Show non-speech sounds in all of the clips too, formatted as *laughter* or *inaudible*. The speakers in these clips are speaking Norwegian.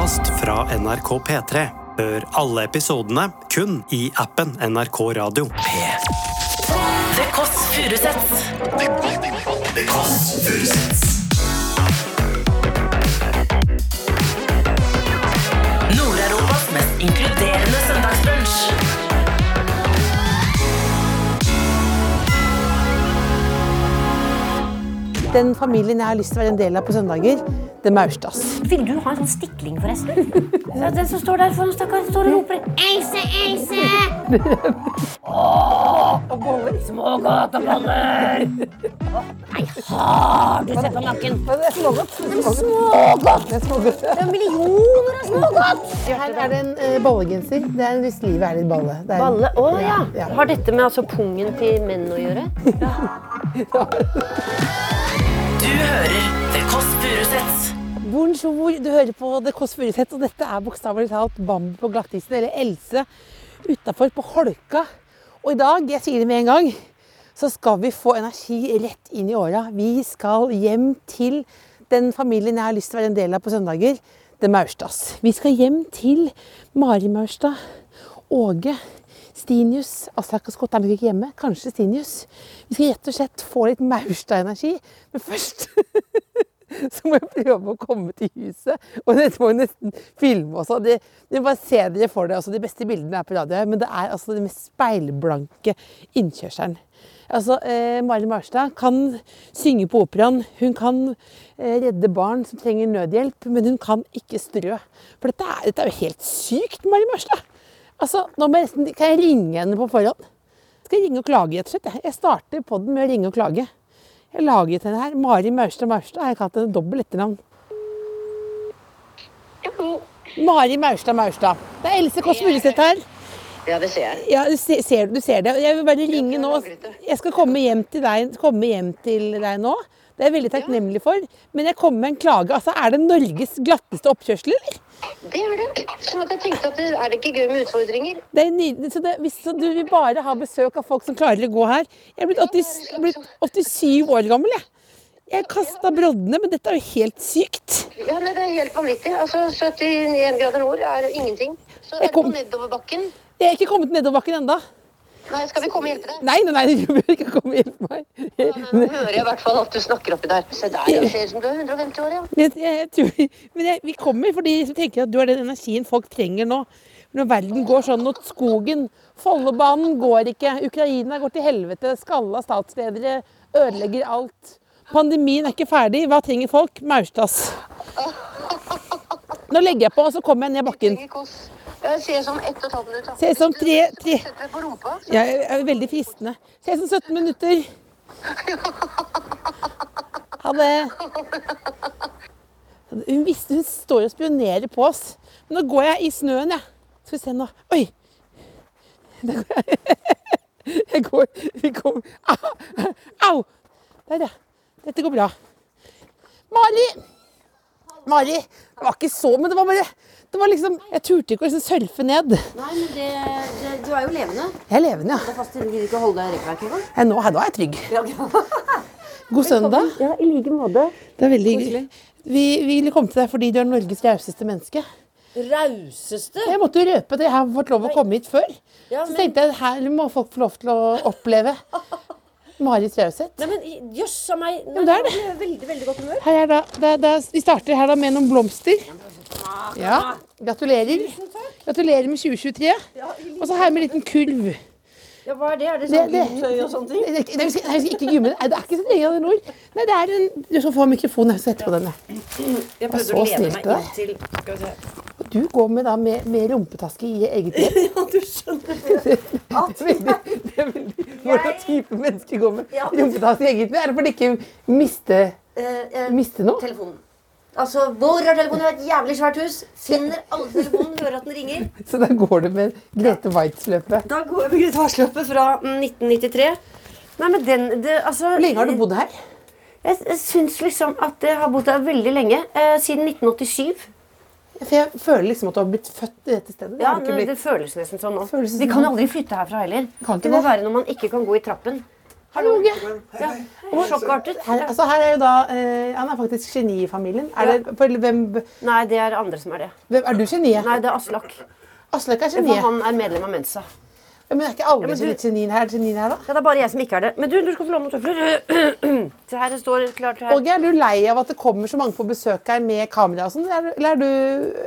podkast fra NRK P3. Hør alle episodene kun i appen NRK Radio. The Kåss Furuseths. Nord-Europas mest inkluderende søndagsbrunch. Den familien jeg har lyst til å være en del av på søndager, det maustas. Vil du ha en sånn stikling, forresten? Så Den som står der foran stakkar, står og roper Else, Else! Åh, og boller. Små gataboller! Nei, har du sett på nakken? Det er smågodt. Det er Smågodt! Det er smågodt. Det er millioner av smågodt! Her er det en uh, bollegenser. Det er hvis livet er litt balle. Det er, Balle? Å ja. Ja. Har dette med altså pungen til menn å gjøre? *laughs* Du hører The Kåss Furuseths. Bonjour, du hører på The Kåss Furuseth, og dette er bokstavelig talt Bambi på glattisen, eller Else utafor på Holka. Og i dag, jeg sier det med en gang, så skal vi få energi rett inn i åra. Vi skal hjem til den familien jeg har lyst til å være en del av på søndager, det Maurstads. Vi skal hjem til Mari Maurstad, Åge, Stinius Aslak og Scott er nok ikke hjemme. Kanskje Stinius. Vi skal rett og slett få litt Maurstad-energi. Men først *laughs* *laughs* så må jeg prøve å komme til huset. Og dette må jeg nesten filme også. Det, det bare se dere for dere. Altså, de beste bildene er på radio, men det er altså den mest speilblanke innkjørselen. Altså, eh, Mari Marstad kan synge på operaen. Hun kan eh, redde barn som trenger nødhjelp, men hun kan ikke strø. For dette er, dette er jo helt sykt, Mari Marstad. Altså, nå jeg kan jeg ringe henne på forhånd? Skal jeg ringe og klage, rett og slett? jeg? Starter podden med å ringe og klage. Jeg laget henne her. Mari Maurstad Maurstad. Jeg har kalt henne dobbelt etternavn. Mari Maurstad Maurstad. Det er Else Kåss Furuseth her. Ja, det ser jeg. Ja, du ser, du ser det. Jeg vil bare ringe nå. Jeg skal komme hjem til deg, hjem til deg nå. Det er jeg veldig takknemlig for. Men jeg kommer med en klage. Altså, Er det Norges glatteste oppkjørsel, eller? Det er det. Sånn at jeg tenkte at det er det ikke gøy med utfordringer? Det er nydelig. Så det, hvis så du vil bare ha besøk av folk som klarer å gå her Jeg er blitt, 80, jeg er blitt 87 år gammel, jeg. Jeg kasta broddene, men dette er jo helt sykt. Ja, nei, Det er helt vanvittig. Altså, 71 grader nord er ingenting. Så er er det på kom- nedoverbakken. Jeg er ikke kommet nedoverbakken ennå. Nei, skal vi komme og hjelpe deg? Nei, nei, nei, *laughs* du bør ikke komme og hjelpe meg. Nå hører jeg i hvert fall at du snakker oppi der. Se der, det ser ut som du er 150 år, ja. Jeg, jeg tror, men jeg, vi kommer fordi vi tenker at du er den energien folk trenger nå. Når verden går sånn mot skogen. Follobanen går ikke. Ukraina går til helvete. Skalla statsledere ødelegger alt. Pandemien er ikke ferdig. Hva trenger folk? Maurstads. *laughs* Nå legger jeg på, og så kommer jeg ned bakken. Ses om Jeg ser som ett og et halvt minutt. Ses om tre- tre- Jeg er veldig fristende. Ses om 17 minutter. Ha det. Hun, visste, hun står og spionerer på oss. Men nå går jeg i snøen, jeg. Skal vi se nå. Oi! Der går jeg. *laughs* Jeg går Vi Au! Au! Der, ja. Dette går bra. Mari! Mari! Det var ikke så, men det var bare det var liksom, Jeg turte ikke å liksom surfe ned. Nei, men det, det, du er jo levende. Jeg er levende, ja. Det er fast du vil ikke holde deg i rekkverk engang. Ja, Nå, nå er jeg trygg. *laughs* God søndag. Ja, i like måte. Det er veldig hyggelig. Vi, vi ville komme til deg fordi du er Norges rauseste menneske. Rauseste. Jeg måtte jo røpe det. jeg har fått lov å komme hit før. Ja, Så tenkte jeg her må folk få lov til å oppleve *laughs* Maris raushet. Nei, men jøss a meg. Nei, men det er det. Veldig, veldig godt humør. Her er da, da, da, vi starter her da med noen blomster. Ja, gratulerer. Gratulerer med 2023. Og så her med en liten kurv. Ja, hva er det? Er det Det, sånn det, gymtøy og sånne ting? Nei, det er- nei, ikke gymme. Det er ikke så lenge av det nord. Nei, det er en Du skal få mikrofonen her, så etterpå på denne. Jeg prøvde å lene meg av inn til Skal vi se. Du går med, da, med, med rumpetaske i eget hjem. *laughs* Ja, du skjønner det. Det er veldig, det er veldig Hvordan type mennesker går med rumpetaske i eget hjem? Er det for å ikke miste, Eh, eh, miste noe? telefonen. Altså, hvor har telefonen? et jævlig svært hus. Finner alle telefonen, hører at den ringer. *laughs* Så da går det med Grete Waitz-løpet. Da går jeg med Grete fra mm, 1993. Nei, men den det, altså, Hvor lenge har du bodd her? Jeg, jeg syns liksom at jeg har bodd her veldig lenge. Eh, siden 1987. For jeg føler liksom at du har blitt født i dette stedet. Det Ja, har blitt... men Det føles nesten sånn nå. Vi sånn? kan jo aldri flytte herfra heller. Det må være når man ikke kan gå i trappen. Hallo, Åge. Sjokkartet. Her, altså, her er jo da eh, Han er faktisk geni i familien. Er, det, for, hvem, Nei, det er andre som er det. hvem, er du geniet? Nei, det er Aslak. Aslak er For geniet. han er medlem av Mensa. Men er ikke alle men du- genien her, genien her, da? Ja, det er bare jeg som ikke er det. Men du, du skal få låne noen tøfler. *clears throat* Se her, det står klart her. Åge, er du lei av at det kommer så mange på besøk her med kamera og sånn? Eller, eller er du,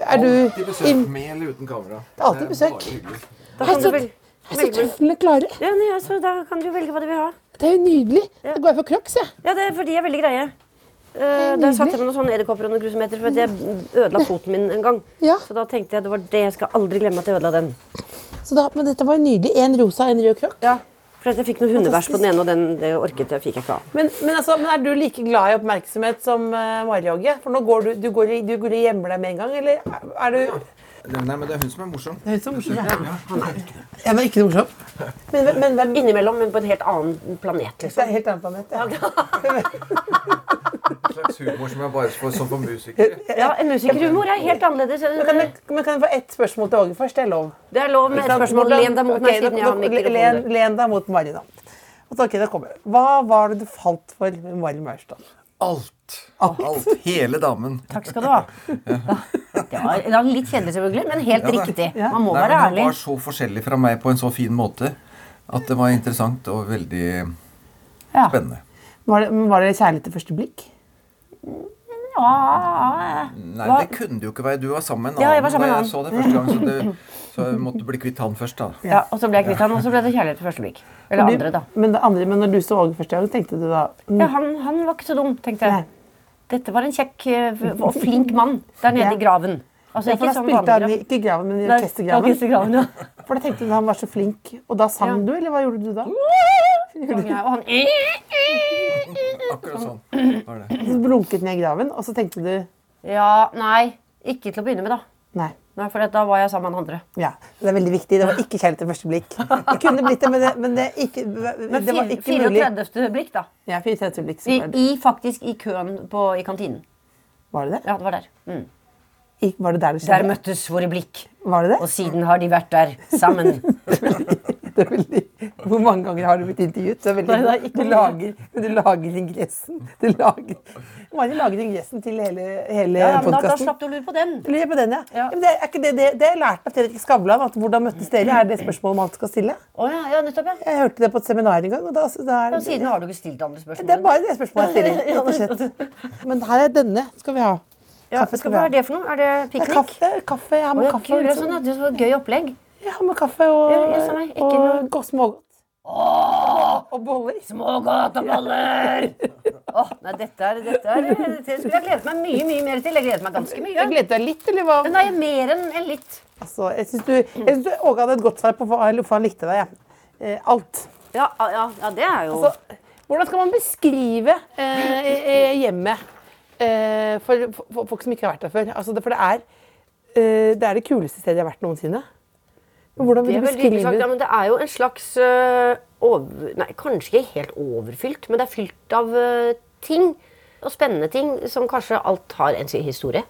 er du Alltid besøk inn- med eller uten kamera. er alltid Det besøk. bare hyggelig. Da kan du vel- står velge. trøflene klare. Ja, nei, altså, da kan du velge hva du vil ha. Det er jo nydelig. Da går jeg for crocs, jeg. Ja, det er fordi jeg er veldig greie. Uh, da satte jeg med noen sånne edderkopper og noen grusometer for at jeg ødela foten min en gang. Ja. Så da tenkte jeg det var det. Jeg skal aldri glemme at jeg ødela den. Så da, men dette var nydelig. En rosa, en rød croc. Ja. For at jeg fikk noe hundebæsj på den ene, og den det orket jeg fikk jeg ikke av. Men, men, altså, men er du like glad i oppmerksomhet som uh, Mari Åge? For nå går du, du, går, du går hjemme deg med en gang, eller er du Nei, men det er hun som er morsom. Det er hun som er morsom, ja. Ja, er ikke noe morsom. Men, men, men, Innimellom, men på en helt annen planet, Det liksom. er en helt annen planet. Ja. En slags humor som er bare for, sånn for musikere. Ja, en musikerhumor er helt annerledes. Men kan, jeg, men kan jeg få ett spørsmål til Åge først? Det er lov. Det er lov med et spørsmål. Len deg mot meg siden jeg har mikrofonen. len deg mot Mari, kommer. Hva var det du falt for med Mari Maurstad? Alt. Alt. Hele damen. Takk skal du ha. Det var, det var litt kjedelig, selvfølgelig, men helt Ja, riktig. Man må Nei, være ærlig. hun var så forskjellig fra meg på en så fin måte at det var interessant og veldig Ja. spennende. Var det, var det kjærlighet til første blikk? Ja. Nei, det kunne det jo ikke være. Du var sammen med en Ja, jeg annen da jeg så det første gang, så, det, *clears throat* så jeg måtte bli kvitt han først, da. Ja, og så ble jeg kvitt han, og så ble det kjærlighet til første blikk. Eller Du- andre, da. Men, det andre, men når du så Åge første gang, tenkte du da mm, Ja, han, han var ikke så dum, tenkte Nei. jeg. Dette var en kjekk eh, og flink mann der nede i graven. Altså ja, for ikke da spilte han i- ikke i graven, men i Nei, orkestergraven. ja. *laughs* For da tenkte du han var så flink, og da sang Ja. du, eller hva gjorde du da? *laughs* Jeg, Og han *laughs* Akkurat sånn var det. Så blunket ned i graven, og så tenkte du Ja, nei. Ikke til å begynne med, da. Nei. Nei, for da var jeg sammen med han andre. Ja, Det er veldig viktig. Det var ikke kjærlighet til første blikk. Det kunne blitt det, men det, men det, ikke, Men det var ikke mulig. 34. blikk, da. Ja, 34 blikk. I, i, faktisk i køen på, i kantinen. Var det det? Ja, det var der. Mm. I, var det der det Der møttes våre blikk, Var det det? og siden har de vært der sammen. *laughs* *laughs* det er veldig, hvor mange ganger har du blitt intervjuet? Det er veldig, Nei, det er du, lager, du lager ingressen. Du lager, Mari lager ingressen til hele, hele Ja, men da, da slapp du å lure på den. Lurer på den, ja. Ja. ja men det, er ikke det, det, det jeg lært av Fredrik Skavlan. At hvordan møttes dere? Er det spørsmålet man skal stille? Oh, ja, ja, nettopp, ja. Jeg hørte det på et seminar en gang. Og da, da er, Og siden har du ikke stilt andre spørsmål. det er bare det spørsmålet jeg stiller. rett og slett. Men her er denne. Skal vi ha? ja, Kaffe skal vi ha det for noe? Er det er piknik? kaffe. kaffe. Jeg har med oh, ja, kaffe. kul, det er liksom. sånn, ja. Det var gøy opplegg. Jeg har med kaffe og, Ja, meg, ikke noe- og boller. *laughs* smågodt. Og boller. Åh, nei, dette er, dette er Dette skulle jeg gledet meg mye, mye mer til. Jeg gledet meg ganske mye. Jeg gledet deg litt, eller hva? Nei, mer enn en litt. Altså, jeg syns du, synes du Åge hadde et godt svar på hvorfor han likte deg. Ja. Eh, alt. Ja, ja, ja det er jo Altså, hvordan skal man beskrive eh, hjemmet eh, for, for, for folk som ikke har vært der før? Altså, for det er, eh, det er det kuleste stedet jeg har vært noensinne. Hvordan vil du beskrive det? Ja, det er jo en slags uh, over, Nei, kanskje ikke helt overfylt, men det er fylt av uh, ting. Og spennende ting som kanskje alt har en sin historie.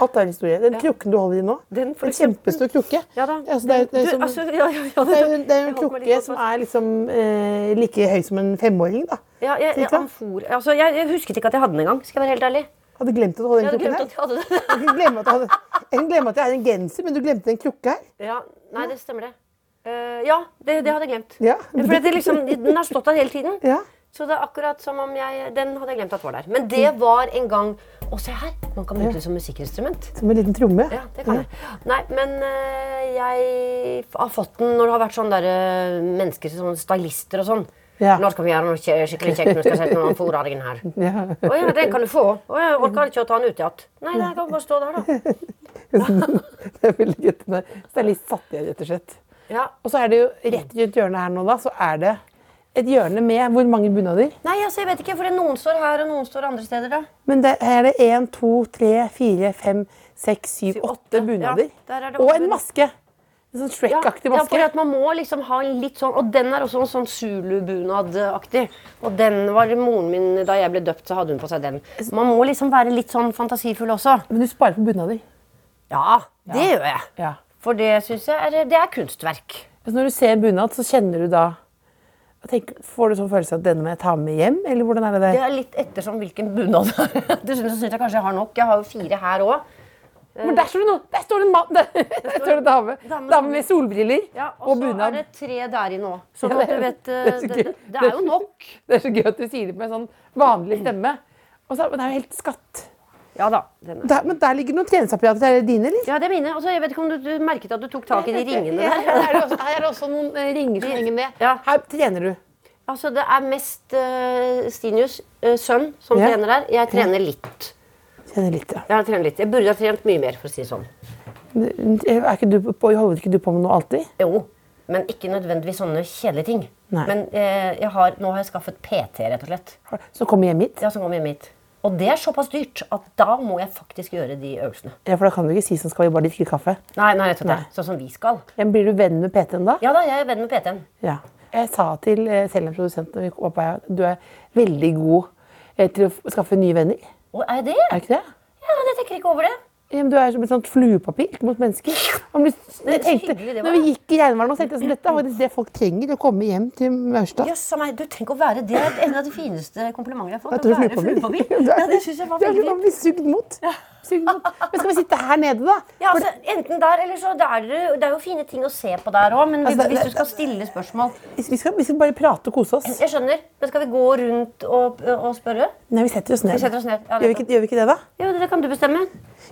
Alt er en historie. Den krukken du holder i nå, Den en kjempestor krukke. Ja da. Altså, det, er, det, er Du, altså, ja, ja, ja, det, er, det er en krukke som er liksom eh, like høy som en femåring. da. ja, jeg, jeg, amfor, altså, jeg, jeg husket ikke at jeg hadde den engang. Skal jeg være helt ærlig. Hadde glemt at du hadde den krukken her. jeg hadde den. At hadde- jeg kan glemme at jeg har en genser, men du glemte en krukke her. Ja, nei, det stemmer det. Uh, ja, det, det hadde jeg glemt. Ja. For liksom, den har stått der hele tiden. Ja. Så det er akkurat som om jeg Den hadde jeg glemt at var der. Men det var en gang Å, se her! Man kan bruke det som musikkinstrument. Som en liten tromme. Ja, det kan jeg. Nei, men uh, jeg har fått den når det har vært sånn der uh, mennesker, sånne stylister og sånn. Ja. Nå skal vi gjøre noe skikkelig kjekt. Nå skal jeg sette noen fòring her. *laughs* Ja. Å ja, den kan du få. Å, jeg orker ikke å ta den ut igjen. Nei, den kan bare stå der, da. *laughs* det er veldig gøy. Det er litt fattig, rett og slett. Ja. Og så er det jo rett rundt hjørnet her nå, da, så er det et hjørne med hvor mange bunader? Nei, altså, jeg vet ikke, for noen står her, og noen står andre steder, da. Men det, her er det én, to, tre, fire, fem, seks, syv, åtte bunader. Ja, og en maske. En sånn Shrek-aktig ja, maske. for at man må liksom ha litt sånn Og den er også en sånn Zulu-bunad-aktig. Og den var moren min Da jeg ble døpt, så hadde hun på seg den. Man må liksom være litt sånn fantasifull også. Men du sparer på bunader. Ja, det gjør jeg. Ja. For det syns jeg er, det er kunstverk. Så når du ser bunad, så kjenner du da Tenker, får du sånn følelse at denne må jeg ta med hjem, eller hvordan er det Det Det er litt ettersom hvilken bunad det er. Dessuten så syns jeg kanskje jeg har nok. Jeg har jo fire her òg. Men der står det noe! Der står det en mann! *laughs* Der, der står det dame. Dame med med solbriller Ja, og og så er det tre der inne òg. Sånn at du vet eh, det er det, det, er jo nok. Det er så gøy at du sier det med en sånn vanlig stemme. Og så, men det er jo helt skatt. Ja da. Den er. Der, men der ligger noen treningsapparater. Er det dine, eller? Ja, det er mine. Og så jeg vet ikke om du, du merket at du tok tak i de *laughs* ringene Ja, der. her, er det også, er det også noen eh, ringer som henger ned. Ja. Her trener du. Altså, det er mest uh, Stinius, uh, sønn, som Ja. trener der. Jeg trener litt. Trener litt, ja. Jeg trener litt. Jeg burde ha trent mye mer, for å si det sånn. Er ikke du på, holder ikke du på med noe alltid? Jo, men ikke nødvendigvis sånne kjedelige ting. Nei. Men eh, jeg har, nå har jeg skaffet PT, rett og slett. Så kommer hjem hit? Ja, som kommer hjem hit. Og det er såpass dyrt at da må jeg faktisk gjøre de øvelsene. Ja, for da kan du ikke si sånn skal vi bare drikke kaffe. Nei, nei, rett og Nei. slett. Sånn som vi skal. Men blir du venn med PT-en da? Ja da, jeg er venn med PT-en. Ja. Jeg sa til eh, selv en produsent du er veldig god eh, til å skaffe nye venner. Og er det? Er ikke det? Ja, men jeg tenker ikke over det. Ja, men du er som et sånt fluepapir mot mennesker. Og men Det er jeg tenkte, hyggelig det var. når vi gikk i regnværet og tenkte jeg sånn, dette var det det folk trenger, å komme hjem til Maurstad. Jøss meg, du tenk å være Det er en av de fineste komplimentene jeg har fått. Jeg Å være fluepapir. fluepapir. *laughs* Ja, det synes jeg var du er veldig sånn fint. sugd mot. Mot. Men skal vi sitte her nede, da? Ja, altså, enten der eller så der, det det er jo fine ting å se på der òg, men Altså, hvis du skal stille spørsmål vi, skal, vi skal bare prate og kose oss. Jeg skjønner, men skal vi gå rundt og, og spørre? Nei, vi setter oss ned. Vi setter oss ned. Ja, gjør, vi ikke, gjør vi ikke det, da? Jo, det kan du bestemme.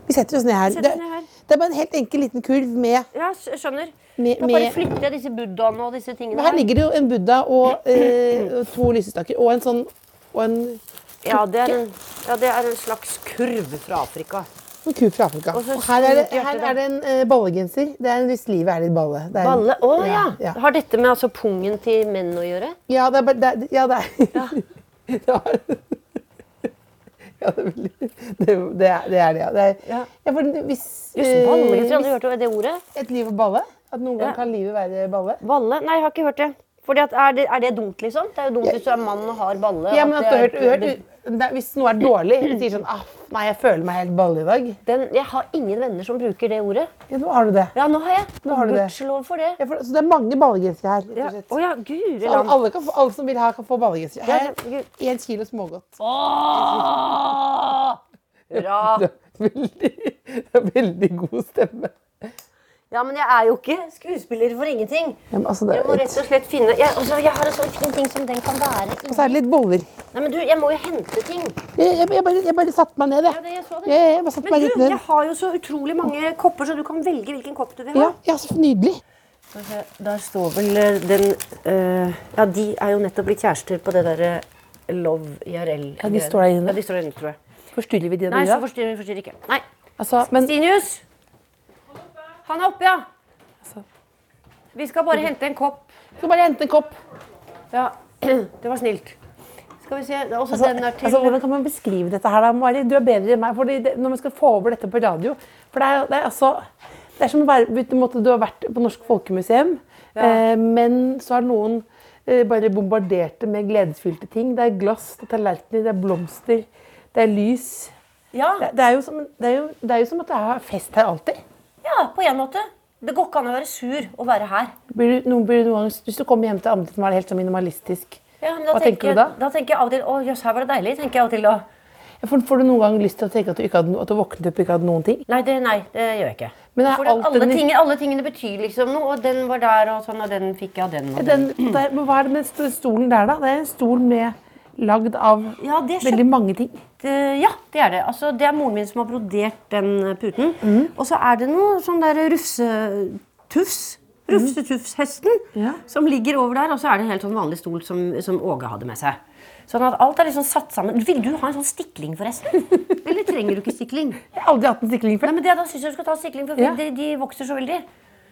Vi setter oss ned her. Det, oss ned her. det er bare en helt enkel liten kurv med Ja, skj- skjønner. Med- da bare flytter jeg disse buddhaene og disse tingene her. her ligger det jo en buddha og eh, *clears throat* to lysestaker og en sånn og en, Ja, det en, ja, det er en slags kurv fra Afrika. en ku fra Afrika. Og Og her er det, her er det en eh, ballegenser. Det er hvis livet er litt balle. Det er, Balle? Å ja. ja. Har dette med altså pungen til menn å gjøre? Ja, det er det Ja, det er *laughs* det *laughs* Ja, det Det, det, er, det er det, ja. Det er, Ja. ja, for hvis eh, ballegenser. Jeg du hørt det ordet. Et liv og balle? At noen gang Ja. kan livet være balle? Balle? Nei, jeg har ikke hørt det. Fordi at, er, det er det dumt, liksom? Det er jo dumt hvis du er mann og har balle. Ja, men at at du har hørt det, Hvis noe er dårlig, *clears throat* sier sånn ah, Nei, jeg føler meg helt balle i dag. Den, jeg har ingen venner som bruker det ordet. Ja, nå har du det. Ja, nå har jeg. Nå har du det. Gudskjelov for det. Ja, for, så det er mange ballegensere her. rett Ja. og slett. Å ja, guri Så alle, land. alle, kan få, alle som vil ha, kan få ballegensere. Ja, Her det- er én kilo smågodt. Åh! *laughs* Hurra! Det er veldig, det er veldig god stemme. Ja, men jeg er jo ikke skuespiller for ingenting. Ja, altså, Jeg må rett og slett finne Jeg, altså, jeg har en sånn fin ting som den kan være og så er det litt boller. Nei, men du, jeg må jo hente ting. Jeg, jeg, jeg, bare, jeg bare satte meg ned, Ja, det, jeg så det. Jeg, jeg meg Men du, ned. jeg har jo så utrolig mange kopper, så du kan velge hvilken kopp du vil ha. Ja, ja, så nydelig. Der står vel eh, den eh, Ja, de er jo nettopp blitt kjærester på det derre Love IRL. Ja, de står der inne. Ja, de står der inne, tror jeg. Forstyrrer vi de Nei, så forstyrrer vi forstyrr ikke. Nei. Altså, men Stinius! Han er oppe, ja. Altså. Vi skal bare hente en kopp. Vi skal bare hente en kopp. Ja, det var snilt. Skal vi se, er Altså, er altså, hvordan kan man beskrive dette her, da, Mari? Du er bedre enn meg. Fordi det, når man skal få over dette på radio For det er, det er altså Det er som å være på en måte, Du har vært på Norsk Folkemuseum, eh, men så har noen eh, bare bombardert det med gledesfylte ting. Det er glass, det er tallerkener, det er blomster, det er lys. Ja, Det, det, er jo som, det, er jo, det er jo som at det er fest her alltid. Ja, på en måte. Det går ikke an å være sur og være her. Blir du, noen, blir du noen hvis du kommer hjem til Amundsen som er helt sånn minimalistisk, Ja, hva tenker du da? Da tenker jeg av og til Å, jøss, her var det deilig. tenker jeg av og til da. Får, får du noen gang lyst til å tenke at du, ikke hadde, at du våknet opp og ikke hadde noen ting? Nei, det, nei, det gjør jeg ikke. Men For alle, den- ting, alle tingene betyr liksom noe. Og den var der, og sånn, og den fikk jeg av den. Og den. Den, der, men hva er det med stolen der, da? Det er en stol med lagd av Ja, veldig mange ting. Det, ja, det er det. Altså, det er moren min som har brodert den eh, puten. Mm. Og så er det noe sånn der rufsetufs. Rufsetufshesten Ja. som ligger over der. Og så er det en helt sånn vanlig stol som, som Åge hadde med seg. Sånn at alt er liksom satt sammen. Vil du ha en sånn stikling, forresten? *laughs* Eller trenger du ikke stikling? Jeg har aldri hatt en stikling Nei, men det, Da syns jeg du skal ta stikling, for Ja. de, de vokser så veldig.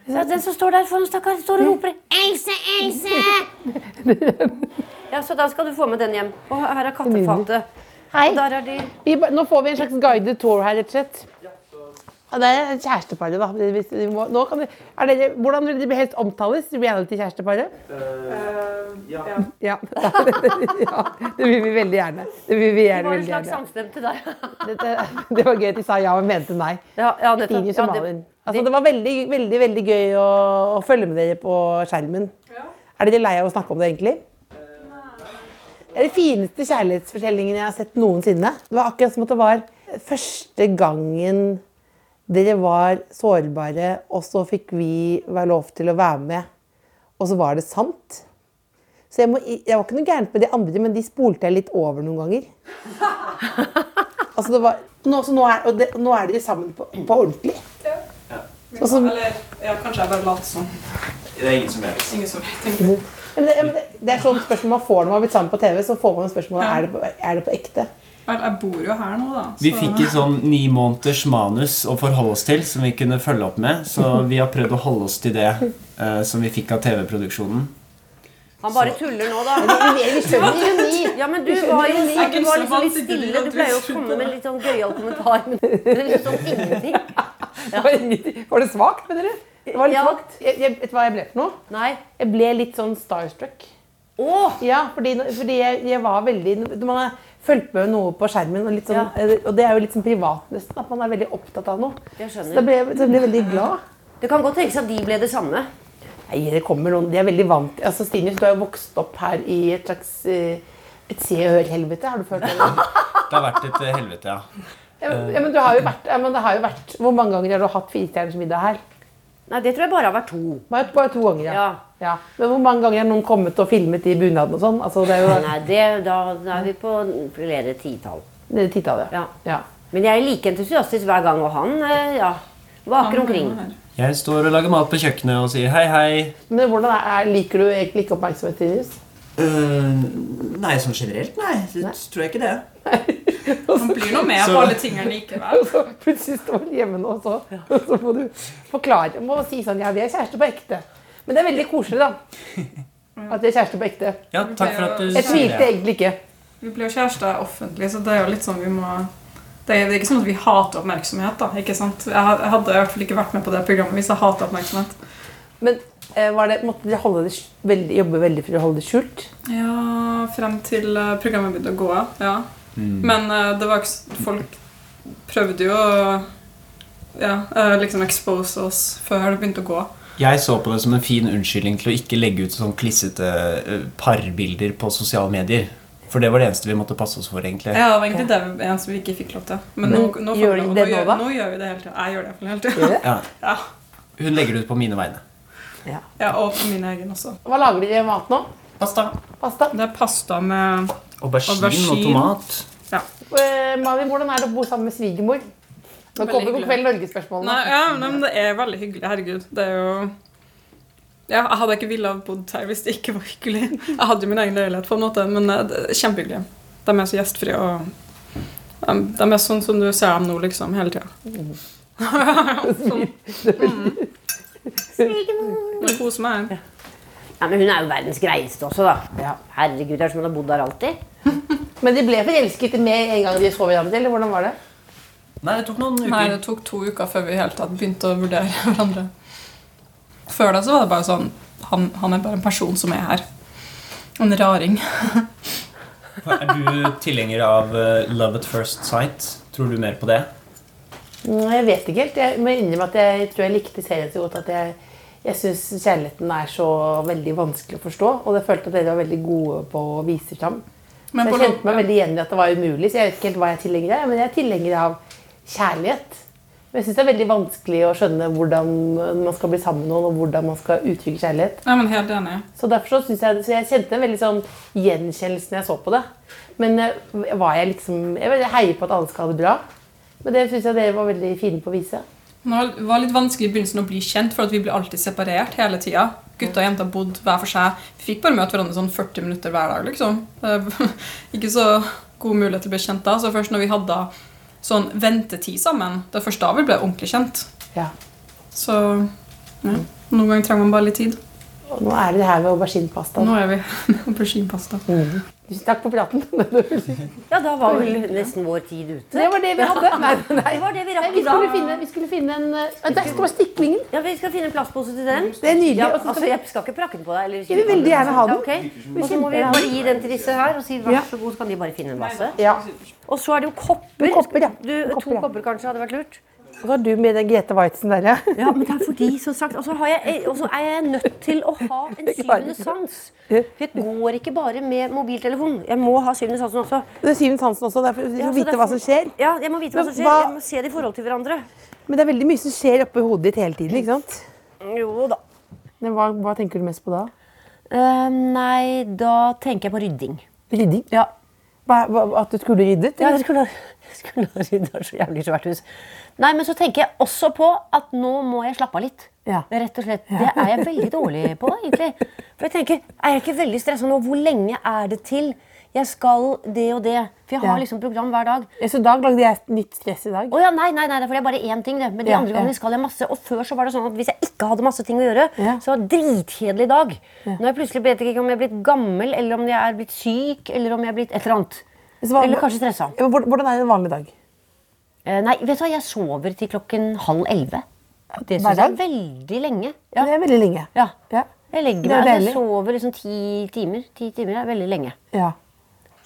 Så den som står der foran, stakkar, står og roper 'Else, Else!' *laughs* Ja, Så da skal du få med den hjem. Og her er kattefatet. Hei. Og der er de Vi, ba- nå får vi en slags guided tour her, rett og slett. Ja, det er kjæresteparet, da. Hvis vi må, nå kan vi, er dere, hvordan vil dere helst omtales? Reality-kjæresteparet? ja. *laughs* ja. Det vil vi veldig gjerne. Det vil vi Det gjerne var en veldig slags gjerne. samstemte der. *laughs* Dette, det var gøy at de sa ja, men mente nei. Ja, ja, nettopp. Stinius Ja, det- Malin. Altså, det var veldig, veldig, veldig gøy å, å følge med dere på skjermen. Er dere lei av å snakke om det, egentlig? Det er de fineste kjærlighetsfortellingene jeg har sett noensinne. Det var akkurat som at det var første gangen dere var sårbare, og så fikk vi være lov til å være med. Og så var det sant. Så jeg, må, jeg var ikke noe gærent med de andre, men de spolte jeg litt over noen ganger. *laughs* Altså det var, nå, så nå, er, og det, nå er dere sammen på, på ordentlig. Ja. så- Eller ja, kanskje jeg bare later som. Det er ingen som vet. Ingen som vet. Men det, men det, det er sånn spørsmål man får når man har blitt sammen på TV. Så får man spørsmålet er det er det på ekte. Jeg bor jo her nå, da. Vi fikk et sånn ni måneders manus å forholde oss til som vi kunne følge opp med. Så *laughs* vi har prøvd å holde oss til det uh, som vi fikk av TV-produksjonen. Han bare tuller nå, da. Vi, skjønner ironi. Ja, men du var jo er du var liksom litt stille. Du pleier jo å komme med litt sånn gøyal kommentar. Men det er litt sånn *laughs* ingenting. Ja. var det svakt, mener du? Det var litt Ja. svakt. Jeg, jeg, vet du hva jeg ble for noe? Nei. Jeg ble litt sånn starstruck. Oh. Ja, fordi, fordi jeg, jeg var veldig Man har fulgt med noe på skjermen, og, litt sånn, Ja. og det er jo litt sånn privat nesten. At man er veldig opptatt av noe. Jeg Så da skjønner. ble, jeg- veldig glad. Det kan godt tenkes at de ble det samme. Nei, det kommer noen, De er veldig vant altså Stine, du har jo vokst opp her i et slags eh, et Se og Hør-helvete. Har du følt det? Det har vært et eh, helvete, ja. Ja, men- ja, men du har jo vært, ja, men det har jo vært Hvor mange ganger har du hatt firestjerners middag her? Nei, det tror jeg bare har vært to. Bare, bare to ganger, ja. Ja. ja. Men hvor mange ganger har noen kommet og filmet i bunaden og sånn? Altså, jo Nei, det, da, da er vi på flere titall. det er titallet. Ja. Ja. Men jeg er like entusiastisk hver gang, og han eh, ja, vaker omkring. Jeg står og lager mat på kjøkkenet og sier hei, hei. Men hvordan er, er, liker du egentlig ikke oppmerksomhet, Tinus? nei, sånn generelt, nei. Det tror jeg ikke det. Man blir nå med Så- på alle tingene likevel. *laughs* Så plutselig står han hjemme nå, så, *laughs* så må du forklare. Må si sånn Ja, vi er kjærester på ekte. Men det er veldig koselig, da. At vi er kjærester på ekte. Ja, takk for at du Jeg tvilte egentlig ikke. Vi blir jo kjærester offentlig, så det er jo litt sånn vi må det er, ikke sånn at vi hater oppmerksomhet. da, ikke sant? Jeg hadde i hvert fall ikke vært med på det programmet hvis jeg hater oppmerksomhet. Men var det, måtte dere holde det veldig, jobbe veldig for å holde det skjult? Ja, frem til eh, programmet begynte å gå av. Ja. Men eh, det var ikke Folk prøvde jo å ja, eh, liksom expose oss før det begynte å gå. Jeg så på det som en fin unnskyldning til å ikke legge ut sånn klissete eh, parbilder på sosiale medier. For det var det eneste vi måtte passe oss for, egentlig. Ja, det var egentlig det eneste vi ikke fikk lov til. Men, nå, nå, gjør vi det nå, nå, gjør, nå gjør vi det hele tida. Jeg gjør det i hele tida. *laughs* Ja. Ja. Hun legger det ut på mine vegne. Ja. ja, og på min egen også. Hva lager de i mat nå? Pasta. Pasta? Det er pasta med Aubergine, Aubergine. og tomat. Ja. Eh, Malin, hvordan er det å bo sammen med svigermor? Nå kommer God kveld Norge-spørsmålene. Ja, men det er veldig hyggelig. Herregud. Det er jo ja, Jeg hadde ikke villet ha bodd her hvis det ikke var hyggelig. Jeg hadde jo min egen leilighet, på en måte, men det er kjempehyggelig. De er så gjestfrie og de, de er sånn som du ser dem nå, liksom, hele tida. *laughs* Det Kos meg. Ja, men hun er jo verdens greieste også, da. Ja. Herregud, det er som hun har bodd der alltid. *laughs* Men de ble forelsket med en gang de så hverandre, eller hvordan var det? Nei, det tok noen uker. Nei, det tok to uker før vi i hele tatt begynte å vurdere *laughs* hverandre. Før da så var det bare sånn Han, han er bare en person som er her. En raring. *laughs* Er du tilhenger av eh, Love at first sight? Tror du mer på det? Jeg vet ikke helt. Jeg må innrømme at jeg tror jeg likte serien så godt at jeg, jeg syns kjærligheten er så veldig vanskelig å forstå. Og jeg følte at dere var veldig gode på å vise fram. Så jeg kjente meg veldig igjen i at det var umulig. Så jeg vet ikke helt hva jeg er tilhenger av. Men jeg er tilhenger av kjærlighet. Men jeg syns det er veldig vanskelig å skjønne hvordan man skal bli sammen med noen, og hvordan man skal uttrykke kjærlighet. Ja, men helt enig. Så derfor så, synes jeg, så jeg kjente en veldig sånn gjenkjennelse når jeg så på det. Men eh, var jeg liksom Jeg heier på at alle skal ha det bra. Men det syns jeg dere var veldig fine på å vise. Det var litt vanskelig i begynnelsen å bli kjent, for at vi ble alltid separert hele tida. Gutter og jenter bodde hver for seg. Vi fikk bare møte hverandre sånn 40 minutter hver dag. liksom. *laughs* Ikke så god mulighet til å bli kjent da. Så først når vi hadde sånn ventetid sammen, det er først da vi ble ordentlig kjent. Ja. Så ja, noen ganger trenger man bare litt tid. Og nå er det her ved auberginepasta. Nå er vi *laughs* auberginepasta. Tusen takk for praten. *laughs* Ja, da var vel nesten vår tid ute. Det var det vi hadde. Nei, nei. Det var det vi rakk vi, i dag. skulle finne, vi skulle finne en uh, Der skal være stiklingen. Ja, Vi skal finne en plastpose til den. Det er nydelig. Ja, Og så altså, Jeg skal ikke prakke den på deg. Eller, Jeg vil veldig gjerne ha den. Ja, ok. Og så må vi bare gi den til disse her og si vær så god, så kan de bare finne en masse. Ja. Og så er det jo kopper. Kopper, ja. Du, Kopper, to ja. kopper kanskje hadde vært lurt. Så har du med den Grete Waitsen der, ja. Ja, men det er fordi, som sagt, og så er jeg nødt til å ha en *laughs* syvende sans. For Det går ikke bare med mobiltelefon. Jeg må ha syvende sansen også. Det er syvende sansen også. Derfor, du må ja, vite derfor- hva som skjer. Ja, jeg må vite hva som skjer. hva- Jeg må se det i forhold til hverandre. Men det er veldig mye som skjer oppi hodet ditt hele tiden. ikke sant? Jo da. Men hva, hva tenker du mest på da? Uh, nei, da tenker jeg på rydding. Rydding? Ja. Hva, at du skulle ryddet? Ja, jeg skulle, *laughs* skulle ha rydda så jævlig svært hus. Nei, men så tenker jeg også på at nå må jeg slappe av litt. Ja. Rett og slett. Det er jeg veldig dårlig på, egentlig. For jeg tenker, Er jeg ikke veldig stressa nå? Hvor lenge er det til jeg skal det og det? For jeg har Ja. liksom program hver dag. Så dag lagde jeg et nytt stress i dag. Oh, ja, nei, nei, nei, for det er bare én ting, det. Men de Ja, andre gangene skal jeg masse. Og før så var det sånn at hvis jeg ikke hadde masse ting å gjøre, så var det dritkjedelig dag. Nå er jeg plutselig vet jeg ikke om jeg er blitt gammel, eller om jeg er blitt syk, eller om jeg er blitt et eller annet. Hva- Eller kanskje stressa. Hvordan- er er en vanlig dag? Eh, Nei, vet du hva, jeg sover til klokken halv elleve. Det syns jeg er veldig lenge. Ja. Det er veldig lenge. ja. Ja. Jeg legger er meg, altså, jeg sover liksom ti timer. Ti timer er veldig lenge. ja.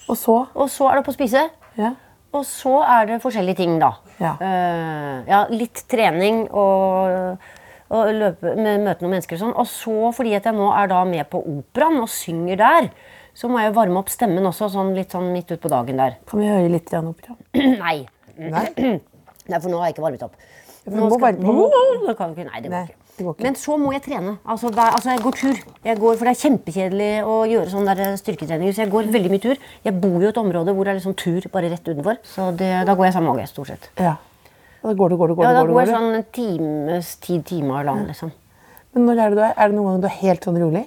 Og så Og så er det opp å spise. ja. Og så er det forskjellige ting, da. Ja. Uh, ja, litt trening og, og løpe, møte noen mennesker og sånn. Og så, fordi at jeg nå er da med på operaen og synger der, så må jeg varme opp stemmen også, sånn litt sånn midt utpå dagen der. Kan vi høre litt grann opera? *clears throat* Nei. Nei? *clears throat* Nei, for nå har jeg ikke varmet opp. Nå må varme- nei, det går Nei, ikke. ikke. Men så må jeg trene. Altså, da, altså jeg går tur. Jeg går, for det er kjempekjedelig å gjøre sånn der styrketrening. Så jeg går veldig mye tur. Jeg bor jo i et område hvor det er liksom tur bare rett utenfor. Så det, da går jeg samme mage, stort sett. Ja. Da går du, går du, går du. Ja, da går går jeg sånn en times tid, timer lang, liksom. Men når er det du er? Er det noen gang du er helt sånn rolig?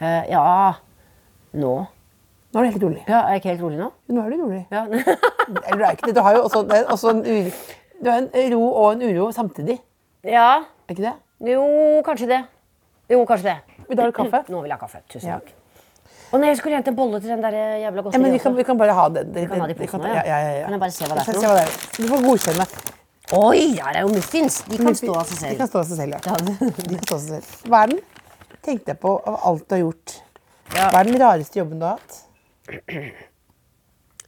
Uh, ja Nå. Nå er du helt rolig. Ja, Er jeg ikke helt rolig nå? Nå er du rolig. Ja. *laughs* Eller du er ikke det. Du har jo også, det er også en, uro. du har en ro og en uro samtidig. ja. Er ikke det? Jo, kanskje det. Jo, kanskje det. Vil du ha kaffe? *clears throat* Nå vil jeg ha kaffe. Tusen Ja. takk. Og når jeg skulle hente en bolle til den der jævla Ja, godteriet men vi kan, vi kan bare ha den. Vi kan ha de posene, ja. ja, ja, ja. Kan jeg bare se hva det er for noe? Du får godkjenne. Oi, der er jo muffins! De kan stå av seg De selv. kan stå av seg selv, ja. Ja. De kan stå av seg selv. Hva er den? Tenkte jeg på av alt du har gjort. Ja. Hva er den rareste jobben du har hatt? *clears throat*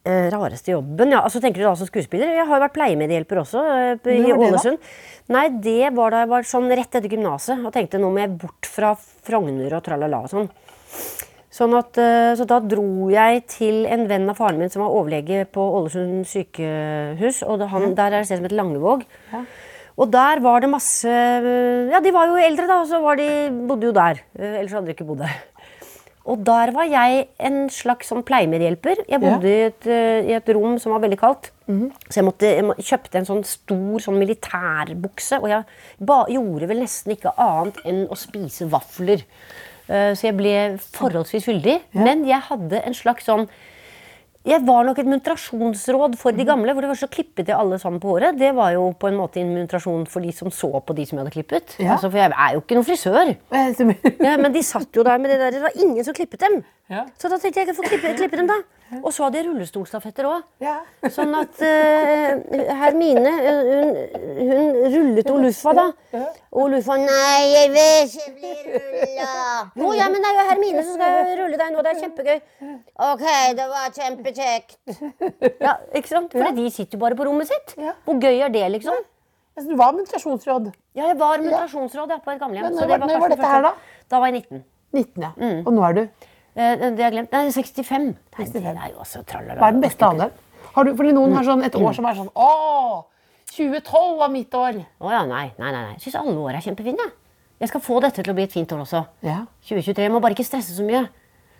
Eh, rareste jobben? Ja, altså Tenker du da som skuespiller? Jeg har jo vært pleiemedhjelper også. eh, i? Ålesund. Nei, det var da jeg var sånn rett etter gymnaset og tenkte nå må jeg bort fra Frogner og tralala og sånn. Sånn at, eh, så da dro jeg til en venn av faren min som var overlege på Ålesund sykehus. og det, han, Der er det et sted som heter Langevåg. Og der var det masse Ja, de var jo eldre, da, og så var de, bodde jo der. Eh, Ellers hadde de ikke bodd der. Og der var jeg en slags sånn pleiemedhjelper. Jeg bodde i, et, eh, i et rom som var veldig kaldt. Så jeg, måtte, jeg kjøpte en sånn stor sånn militærbukse. Og jeg ba, gjorde vel nesten ikke annet enn å spise vafler. Uh, så jeg ble forholdsvis fyldig. Men jeg hadde en slags sånn jeg var nok et muntrasjonsråd for de gamle. For det første så klippet jeg alle sammen på håret. Det var jo på en måte en muntrasjon for de som så på de som jeg hadde klippet. Ja. Altså, for jeg er jo ikke noen frisør. Ja, men de satt jo der med det der. Det var ingen som klippet dem. Ja. Så da tenkte jeg jeg kan få klippe, klippe dem, da. Og så hadde jeg rullestolstafetter òg. Ja. Sånn at uh, Hermine, hun, hun rullet Olufa da. Og Olufa Nei, jeg vil ikke bli rulla. 'Å ja, men det er jo Hermine som skal rulle deg nå. Det er kjempegøy. OK, det var kjempekjekt. Ja, ikke sant? For de sitter jo bare på rommet sitt. Ja. Hvor gøy er det, liksom? Altså, Du var mutasjonsråd? Ja, jeg var mutasjonsråd ja, på et gamlehjem. Når, når var- når var dette her, da? Da var jeg 19. 19, ja. Mm. Og nå er du Det har jeg glemt. Nei, 65. Nei, det er jo også trallala. Hva er den beste alderen? Har du, fordi noen har sånn et år som er sånn Å! 2012 var mitt år. Å ja, nei, nei, nei. Jeg syns alle år er kjempefine. jeg. Jeg skal få dette til å bli et fint år også. Ja. 2023. Jeg må bare ikke stresse så mye.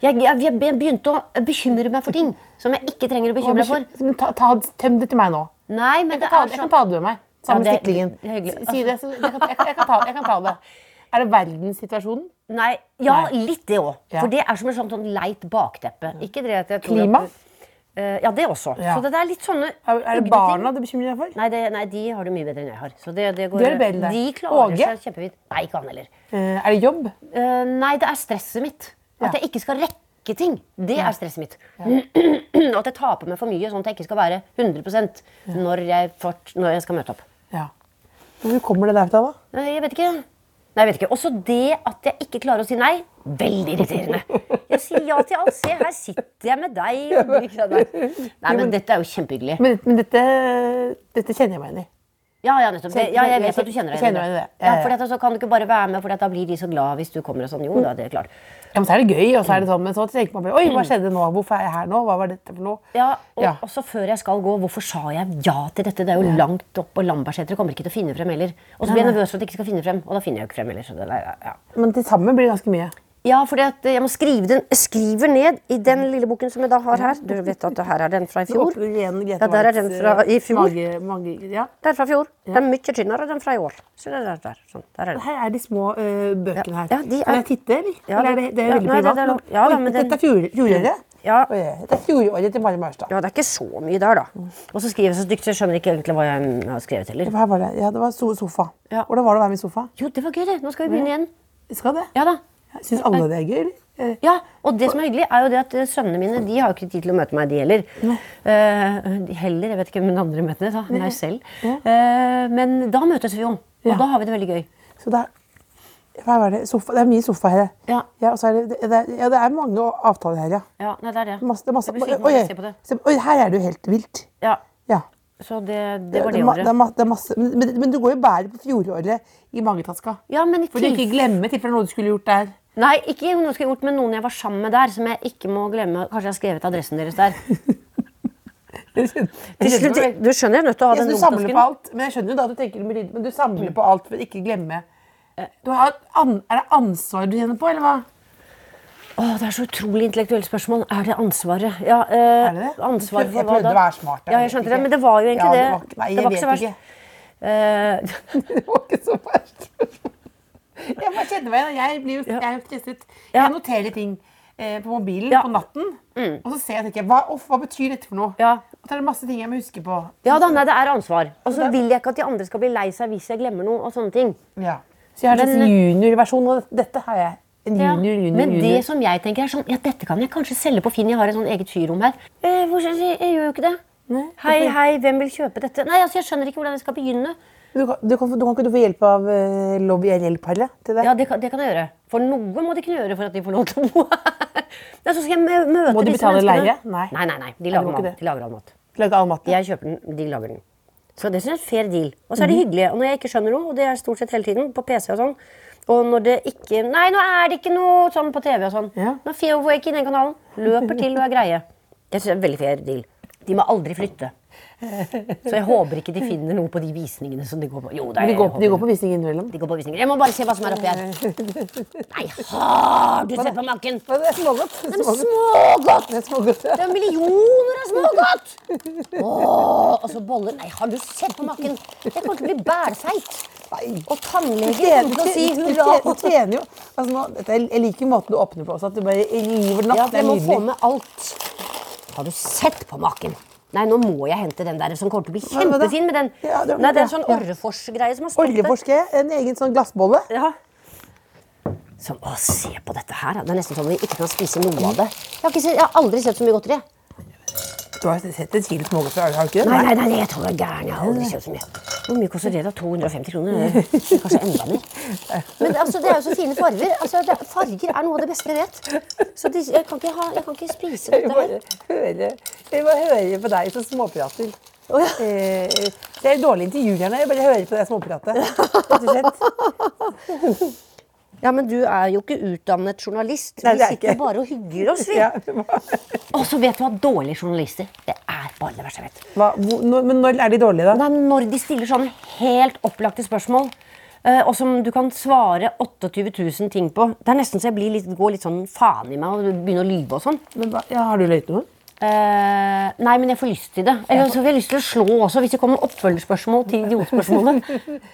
Jeg, jeg, jeg begynte å bekymre meg for ting som jeg ikke trenger å bekymre meg for. Ta, ta, tøm det til meg nå. Nei, men Jeg det kan ta, det, jeg kan ta det med meg. Sammen med stiklingen. Si det, så jeg kan, jeg kan ta det. Er det verdenssituasjonen? Nei, ja, Nei. litt det òg. Ja. For det er som et sånt, sånn leit bakteppe. Ikke det at jeg tror Klima? At, Eh, ja, det også. Ja. Så det er litt sånne Er, er det barna du bekymrer deg for? Nei, det, nei, de har det mye bedre enn jeg har. Så det, det går, det. De klarer Åge? seg kjempefint. Nei, ikke han heller. Uh, er det jobb? Uh, nei, det er stresset mitt. At jeg ikke skal rekke ting. Det er stresset mitt. Og *clears throat* at jeg taper meg for mye, sånn at jeg ikke skal være 100 når jeg, fort, når jeg skal møte opp. Ja. Hvor kommer det derfra, da? Jeg vet ikke. Nei, jeg vet ikke. Også det at jeg ikke klarer å si nei. Veldig irriterende. Jeg sier ja til alt. Se, her sitter jeg med deg. og du ikke sa Nei, men dette er jo kjempehyggelig. Men, men dette, dette kjenner jeg meg igjen i. Ja, ja, nettopp. Det, ja, jeg vet at du kjenner deg igjen i det. Ja, for for så kan du ikke bare være med, for da blir de så glad hvis du kommer og sånn. Jo da, det er klart. Ja, men så er det gøy, og så er det sånn, men så tenker man Oi, hva skjedde nå? Hvorfor er jeg her nå? Hva var dette for noe? Ja, og Ja. også før jeg skal gå, hvorfor sa jeg ja til dette? Det er jo langt opp, og Lambertseter kommer ikke til å finne frem heller. Og så blir jeg nervøs for at jeg ikke skal finne frem, og da finner jeg jo ikke frem heller. Så det, ja. Men til sammen blir det ganske mye. Ja, for jeg må skrive den Jeg skriver ned i den lille boken som jeg da har her. Du vet at her er den fra i fjor. Ja, der er den fra i fjor. Mage, mage, ja. Den er fra i fjor. Den er mye tynnere den fra i år. Så det er der, sånn. der er den. Her er de små uh, bøkene her. Ja, de er- Kan jeg titte, eller? Ja, det- er veldig privat? Ja, da, men den- Dette er fjor- fjoråret? Ja. Dette er fjoråret til Mari Maurstad. ja, det er ikke så mye der, da. Og så skriver jeg så stygt, så jeg skjønner ikke egentlig hva jeg har skrevet heller. Her var det, ja, det var sofa. Hvordan var det å være med i sofa? Jo, det var gøy, det. Nå skal vi begynne igjen. Skal det? Ja da. Syns alle det er gøy, eller? Eh, Ja, og det som er hyggelig, er jo det at eh, sønnene mine de har jo ikke tid til å møte meg, de heller. Uh, heller, Jeg vet ikke hvem den andre møter, da. meg selv. Uh, men da møtes vi jo, og Ja. da har vi det veldig gøy. Så var det? Sofa. Det er mye sofa her. Ja. og så er det, det, ja, det er mange avtaler her, ja. Ja, nei, det er det. Masse, det er masse, Jeg oi, se på det. se- oi, her er det jo helt vilt. Ja, Ja. så det, det var det, året. det er men, men- du går jo bare på fjoråret i magetaska. Ja, men i For du ikke glemme glemmer tilfelle noe du skulle gjort der. Nei, ikke noe jeg skulle gjort med noen jeg var sammen med der, som jeg ikke må glemme. Kanskje jeg har skrevet adressen deres der. *laughs* Til slutt, du skjønner jeg er nødt til å ha den du romtasken. alt, men jeg skjønner jo da at du tenker med lyd, men du samler på alt for å ikke glemme. Du har, er det ansvar du kjenner på, eller hva? Åh, det er så utrolig intellektuelle spørsmål. Er det ansvaret? Ja, eh, Er det det? Ansvar Jeg for prøvde å være smart, Ja, jeg skjønte det, men det var jo egentlig Ja, det var nei, jeg det var vet ikke så verst. ikke. Eh, *laughs* Det var ikke så verst. Igjen. Jeg blir jo jeg er jo stresset. Jeg noterer ting eh, på mobilen Ja. på natten, og så ser jeg og tenker hva, off, hva betyr dette for noe? Ja. Og så er det masse ting jeg må huske på. ja da, nei, det er ansvar. Og så vil jeg ikke at de andre skal bli lei seg hvis jeg glemmer noe. og sånne ting. Ja. Så jeg har en slags juniorversjon av dette. har jeg. En junior, junior, Men junior. det som jeg tenker er sånn, ja, dette kan jeg kanskje selge på Finn. Jeg har et sånn eget fyrom her. Eh, hvor, jeg, jeg gjør jo ikke det. Hei, hei, hvem vil kjøpe dette? Nei, altså, Jeg skjønner ikke hvordan jeg skal begynne. Du, kan, du, kan, du kan ikke du få hjelp av uh, Lobby RL-paret til det? Ja, det kan, det kan jeg gjøre. For noe må de kunne gjøre for at de får lov til å bo her. Så skal jeg mø- møte Må de betale leie? Nei. Nei, nei, nei. De Nei, lager de må ikke mat. De lager all mat. All? Jeg kjøper den, de lager den. Så det synes jeg er fair deal. Og så er de Mhm. hyggelige. Og når jeg ikke skjønner noe, og det er stort sett hele tiden, på PC og sånn, og når det ikke Nei, nå er det ikke noe sånn på TV og sånn. Ja. Nå får jeg ikke den kanalen. Løper til og er greie. Det synes jeg er en veldig fair deal. De må aldri flytte. Så jeg håper ikke de finner noe på de visningene som de går på. Jo, det er, De går, de går på visning innimellom. de går på visninger. Jeg må bare se hva som er oppi her. Nei, har du sett på maken? Det er smågodt. Det er smågodt. Det er smågodt. Det er millioner av smågodt! Åh, og så boller. Nei, har du sett på maken? Jeg kommer til å bli bælfeit. Og tannlegen kommer til å si hurra. du tjener jo altså nå, er- Jeg liker måten du åpner på også. At du bare river den opp. Ja, det jeg må få med alt. Har du sett på maken? Nei, nå må jeg hente den der som kommer til å bli kjempefin med den. Ja, det- Nei, det er en sånn. Orrefors-greie som har stått der. Oljeforske, en egen sånn glassbolle. Ja. Sånn, å, se på dette her. Det er nesten sånn at vi ikke kan spise noe av det. Jeg har, ikke sett, jeg har aldri sett så mye godteri. Du har sett et kilo smågodteri, har du ikke det? Nei, nei, nei, jeg tror jeg er gæren. Jeg har aldri kjøpt så mye. Hvor mye koster det? da? 250 kroner? Kanskje enda mer. Men altså, det er jo så fine farger. Altså, det, farger er noe av det beste jeg vet. Så de, jeg, kan ikke ha, jeg kan ikke spise dette her. jeg bare høre på deg som småprater. Eh, Det er dårlig intervju her nå. Jeg bare hører på deg småprate. Rett og slett. Ja, men du er jo ikke utdannet journalist. Nei, Vi det er sitter bare og hygger oss, vi. *laughs* Ja. *laughs* Og så vet du hva dårlige journalister Det er bare det verste jeg vet. Hva, hvor- når- men når er de dårlige, da? Nei, er når de stiller sånne helt opplagte spørsmål, eh, og som du kan svare 28 000 ting på Det er nesten så jeg blir litt, går litt sånn faen i meg og begynner å lyve og sånn. Men, hva- ja, har du løyet noe? Eh, nei, men jeg får lyst til det. Eller så får jeg lyst til å slå også, hvis det kommer oppfølgerspørsmål til idiotspørsmålet.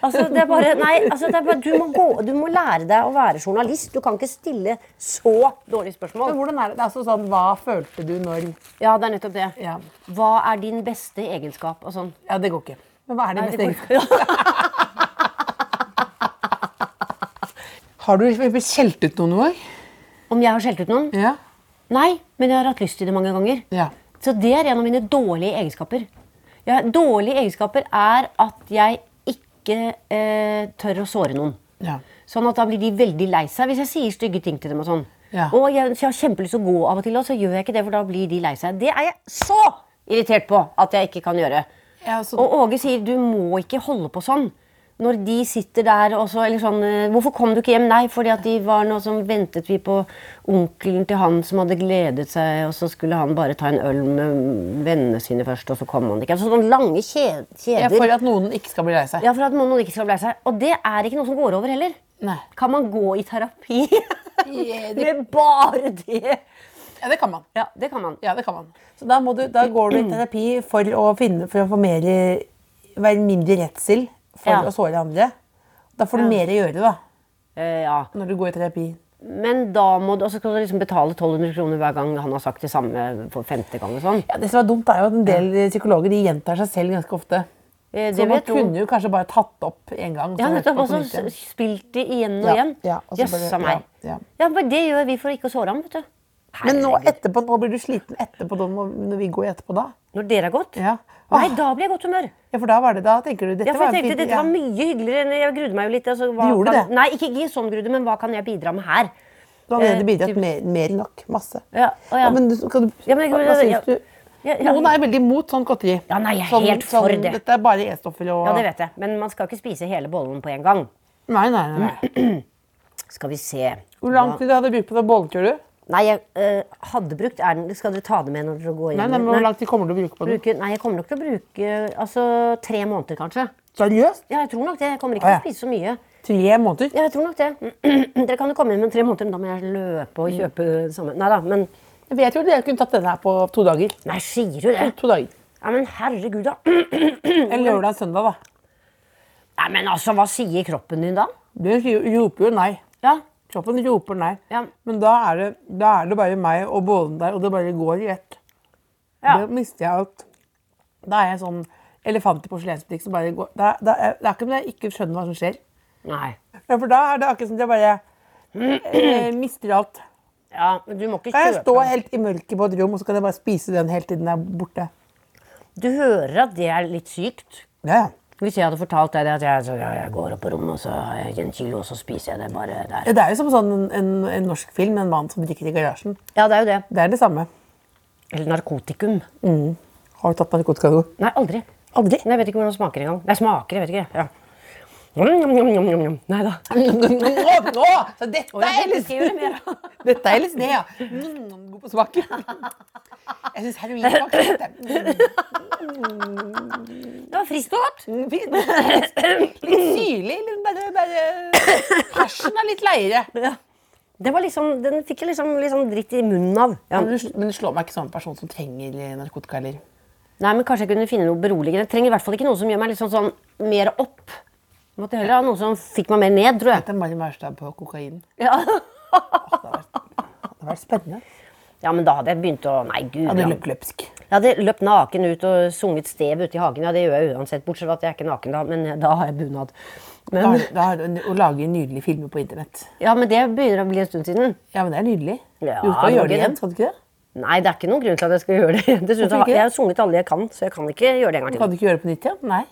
Altså, det er bare, nei, altså, det er bare, du, må gå, du må lære deg å være journalist. Du kan ikke stille så dårlige Men spørsmål. hvordan er det? det er altså sånn, hva følte du når Ja, det er nettopp det. Ja, Hva er din beste egenskap? og sånn. ja det går ikke. Men hva er din Nei, beste egenskap? *laughs* Har du skjelt ut noen gang? Om jeg har skjelt ut noen? Ja. Nei, men jeg har hatt lyst til det mange ganger. ja. Så det er en av mine dårlige egenskaper. Ja, dårlige egenskaper er at jeg ikke eh, tør å såre noen. Ja. Sånn at da blir de veldig lei seg hvis jeg sier stygge ting til dem. Og sånn. Ja. Og jeg, jeg har kjempelyst til å gå av og til, og så gjør jeg ikke det, for da blir de lei seg. Det er jeg så irritert på at jeg ikke kan gjøre. Ja, så- Og Åge sier du må ikke holde på sånn. Når de sitter der og så, eller sånn eh, 'Hvorfor kom du ikke hjem?' Nei, fordi at de var noe som ventet vi på onkelen til han som hadde gledet seg, og så skulle han bare ta en øl med vennene sine først, og så kom han ikke. Altså sånne lange kjeder. Ja, for at noen ikke skal bli lei seg. Ja, for at noen ikke skal bli lei seg. Og det er ikke noe som går over heller. Nei. Kan man gå i terapi *laughs* *laughs* med bare det? Ja, det kan man. Ja, det kan man. Ja, det kan man. Så da, må du, da går du i terapi for å, finne, for å få mer, være mindre redsel for Ja. å såre andre. Da får du mer å gjøre da, Eh, ja. når du går i terapi. Men da må du, og så skal du liksom betale 1200 kroner hver gang han har sagt det samme for femte gang. og sånn. Ja, det som er dumt, er jo at en del psykologer de gjentar seg selv ganske ofte. Eh, Så man kunne jo kanskje bare tatt opp en gang. Ja, nettopp. Og så spilt det igjen og Ja, igjen. ja, Jøssa meg. ja, ja. Ja, men det gjør vi for ikke å såre ham. vet du. Men nå etterpå, nå blir du sliten etterpå da, når vi går etterpå da? Når dere har gått? Ja. Nei, da blir jeg i godt humør. ja, for da var det, da tenker du, dette Ja, for jeg tenkte var, Dette var mye hyggeligere. enn Jeg grudde meg jo litt. Altså, hva Du gjorde kan, det? Nei, ikke, ikke sånn grudde, men hva kan jeg bidra med her? Du har allerede Eh, bidratt typ- mer, mer enn nok, masse. Ja, å ja. men kan du, Ja, men jeg- hva syns du? ja, ja. Noen er veldig imot sånn godteri. Ja, nei, jeg er Sånn- helt for sånn, det. Dette er bare E-stoffer og Ja, det vet jeg. Men man skal ikke spise hele bollen på en gang. Nei, nei, nei. nei. *clears throat* Skal vi se. Hvor lang tid hadde du brukt på det bollen, tror du? Nei, jeg eh, hadde brukt er den, Skal dere ta det med når dere går Nei, nei, men Hvor lang tid kommer du til å bruke på den? Bruke, nei, jeg kommer nok til å bruke altså, tre måneder, kanskje. Seriøst? Ja, jeg tror nok det. Jeg kommer ikke til å spise så mye. Tre måneder? Ja, jeg tror nok det. *clears throat* Dere kan jo komme inn med tre måneder, men da må jeg løpe og kjøpe det samme. Nei da, men Jeg tror jeg kunne tatt denne her på to dager. Nei, sier du det? To dager. Ja, men herregud, da. *clears throat* En lørdag og søndag, da. Nei, men altså, hva sier kroppen din da? Du roper jo nei. Ja, Kroppen roper nei. Ja. Men da er, det, da er det bare meg og bålen der, og det bare går i ett. Ja. Da mister jeg alt. Da er jeg sånn elefant i porselensbutikk som bare går da, da, er- Det er ikke om jeg ikke skjønner hva som skjer. Nei. Ja, for da er det akkurat som jeg bare eh, *clears throat* mister alt. Ja, men du må ikke Kan jeg kjøpe stå helt i mørket på et rom, og så kan jeg bare spise den helt til den er borte? Du hører at det er litt sykt. Ja, ja. Hvis jeg hadde fortalt deg det, at jeg, så, ja, jeg går opp på rommet og så har jeg en kilo, og så spiser jeg det bare der. Det er jo som sånn en, en, en norsk film med en mann som drikker i garasjen. Ja, det er jo det. Det er det samme. Eller narkotikum. Mm. Har du tatt narkotika? Nei, aldri. Aldri. Nei, jeg vet ikke hvordan det smaker engang. Nei, smaker, jeg vet ikke. Ja. Nei da. Nå! Så dette er LSD! *laughs* Dette er LSD, ja. Mm, god på smaken. Jeg syns heroin smaker godt. Det var friskt og godt. Mm, fint. Litt syrlig. Litt bare, bare Hasjen er litt leiere. Ja. Det var liksom, den fikk jeg liksom, liksom dritt i munnen av. Ja. Men du, men du slår meg ikke som en person som trenger narkotika heller. Nei, men Kanskje jeg kunne finne noe beroligende. Jeg trenger i hvert fall ikke noe som gjør meg litt sånn, sånn mer opp. Jeg måtte heller ha noe som fikk meg mer ned, tror jeg. Dette er Mari Maurstad på kokain. Ja. Det har vært spennende. ja, men da hadde jeg begynt å Nei, gud. Hadde det ja. løp løpsk. Jeg hadde løpt naken ut og sunget stev ute i hagen. Ja, det gjør jeg uansett, bortsett fra at jeg er ikke naken da, men da har jeg bunad. Da Men, da har du å lage nydelige filmer på internett. ja, men det begynner å bli en stund siden. Ja, men det er nydelig. Ja, du skal det gjøre det igjen, skal du ikke det? Nei, det er ikke noen grunn til at jeg skal gjøre det. *laughs* Dessuten, jeg har sunget alle jeg kan, så jeg kan ikke gjøre det en gang til. kan du ikke gjøre det på nytt igjen? Nei.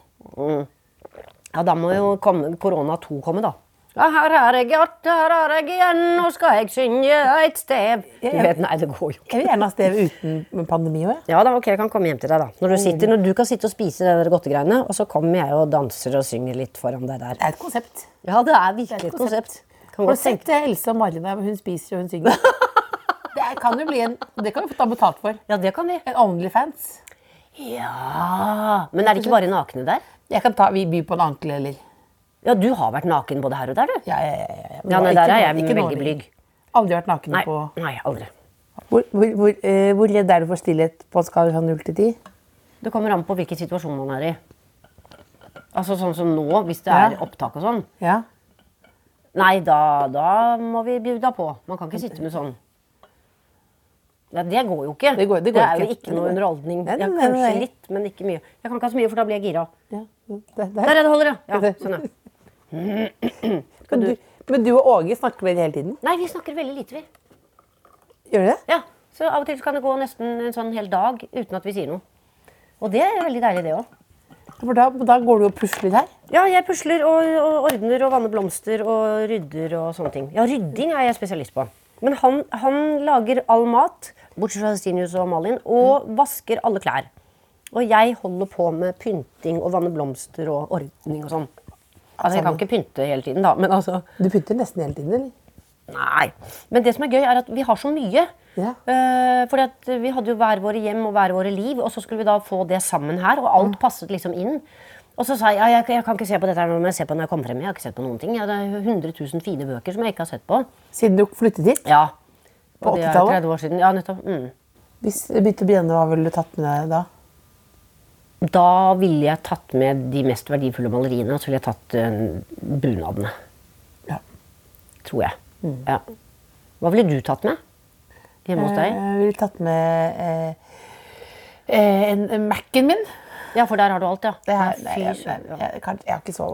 Ja, da må jo korona 2 komme, da. Ja, her er jeg gjort, her er jeg igjen, nå skal jeg synge et stev. Du vet, nei, det går jo ikke. Jeg vil gjerne ha stev uten pandemi òg. Ja da, ok, jeg kan komme hjem til deg, da. Når du, sitter, når du kan sitte og spise de godtegreiene, og så kommer jeg og danser og synger litt foran deg der. Det er et konsept. Ja, det er virkelig et konsept. Kan Har du sett eh, Else og Mari der hun spiser og hun synger? *laughs* Det kan jo bli en Det kan vi få ta betalt for. Ja, det kan vi. En Onlyfans. Ja, Men er det ikke bare nakne der? Jeg kan ta, Vi byr på en ankel, eller Ja, du har vært naken både her og der, du. Ja, ja, ja. ja. Ja, nei, der er jeg veldig lenger. blyg. Aldri vært naken Nei, på nei, aldri. Hvor, hvor, hvor, eh, hvor redd er du for stillhet på en skala fra 0 til 10? Det kommer an på hvilken situasjon man er i. Altså sånn som nå, hvis det er opptak og sånn. Ja. Nei, da, da må vi bjuda på. Man kan ikke sitte med sånn. Ja, det går jo ikke. Det går- det går er jo ikke. noe underholdning. Nei, nei, nei, kanskje nei. litt, men ikke mye. Jeg kan ikke ha så mye, for da blir jeg gira. ja. Der der. er det holder, ja. ja sånn, ja. *clears throat* Men, du, men du og Åge snakker vel hele tiden? Nei, vi snakker veldig lite, vi. Gjør det? Ja, Så av og til kan det gå nesten en sånn hel dag uten at vi sier noe. Og det er veldig deilig, det òg. For da, da går du og pusler her? Ja, jeg pusler og, og ordner og vanner blomster og rydder og sånne ting. Ja, rydding er jeg spesialist på. Men han, han lager all mat, bortsett fra Stinius og Malin, og vasker alle klær. Og jeg holder på med pynting og vanne blomster og ordning og sånn. Altså, jeg kan ikke pynte hele tiden, da, men altså Du pynter nesten hele tiden, eller? Nei. Men det som er gøy, er at vi har så mye. Ja. Eh, fordi at vi hadde jo hver våre hjem og hver våre liv, og så skulle vi da få det sammen her. Og alt passet liksom inn. Og så sa jeg ja, jeg, jeg kan ikke se på dette her nå, men jeg ser på når jeg kommer frem. Jeg har ikke sett på noen ting. Jeg hadde er 100 000 fine bøker som jeg ikke har sett på. Siden du flyttet hit? Ja. På Og det er 80-tallet? 30 år siden. Ja, nettopp. Mm. Hvis det begynte å brenne, hva ville du tatt med deg da? Da ville jeg tatt med de mest verdifulle maleriene, og så ville jeg tatt eh, bunadene. Ja. Tror jeg. Ja. Hva ville du tatt med hjemme hos deg? Eh, Jeg ville tatt med eh, eh, en, en Mac-en min. Ja, for der har du alt, ja. Det her, nei, jeg, jeg, jeg, kan- jeg har ikke så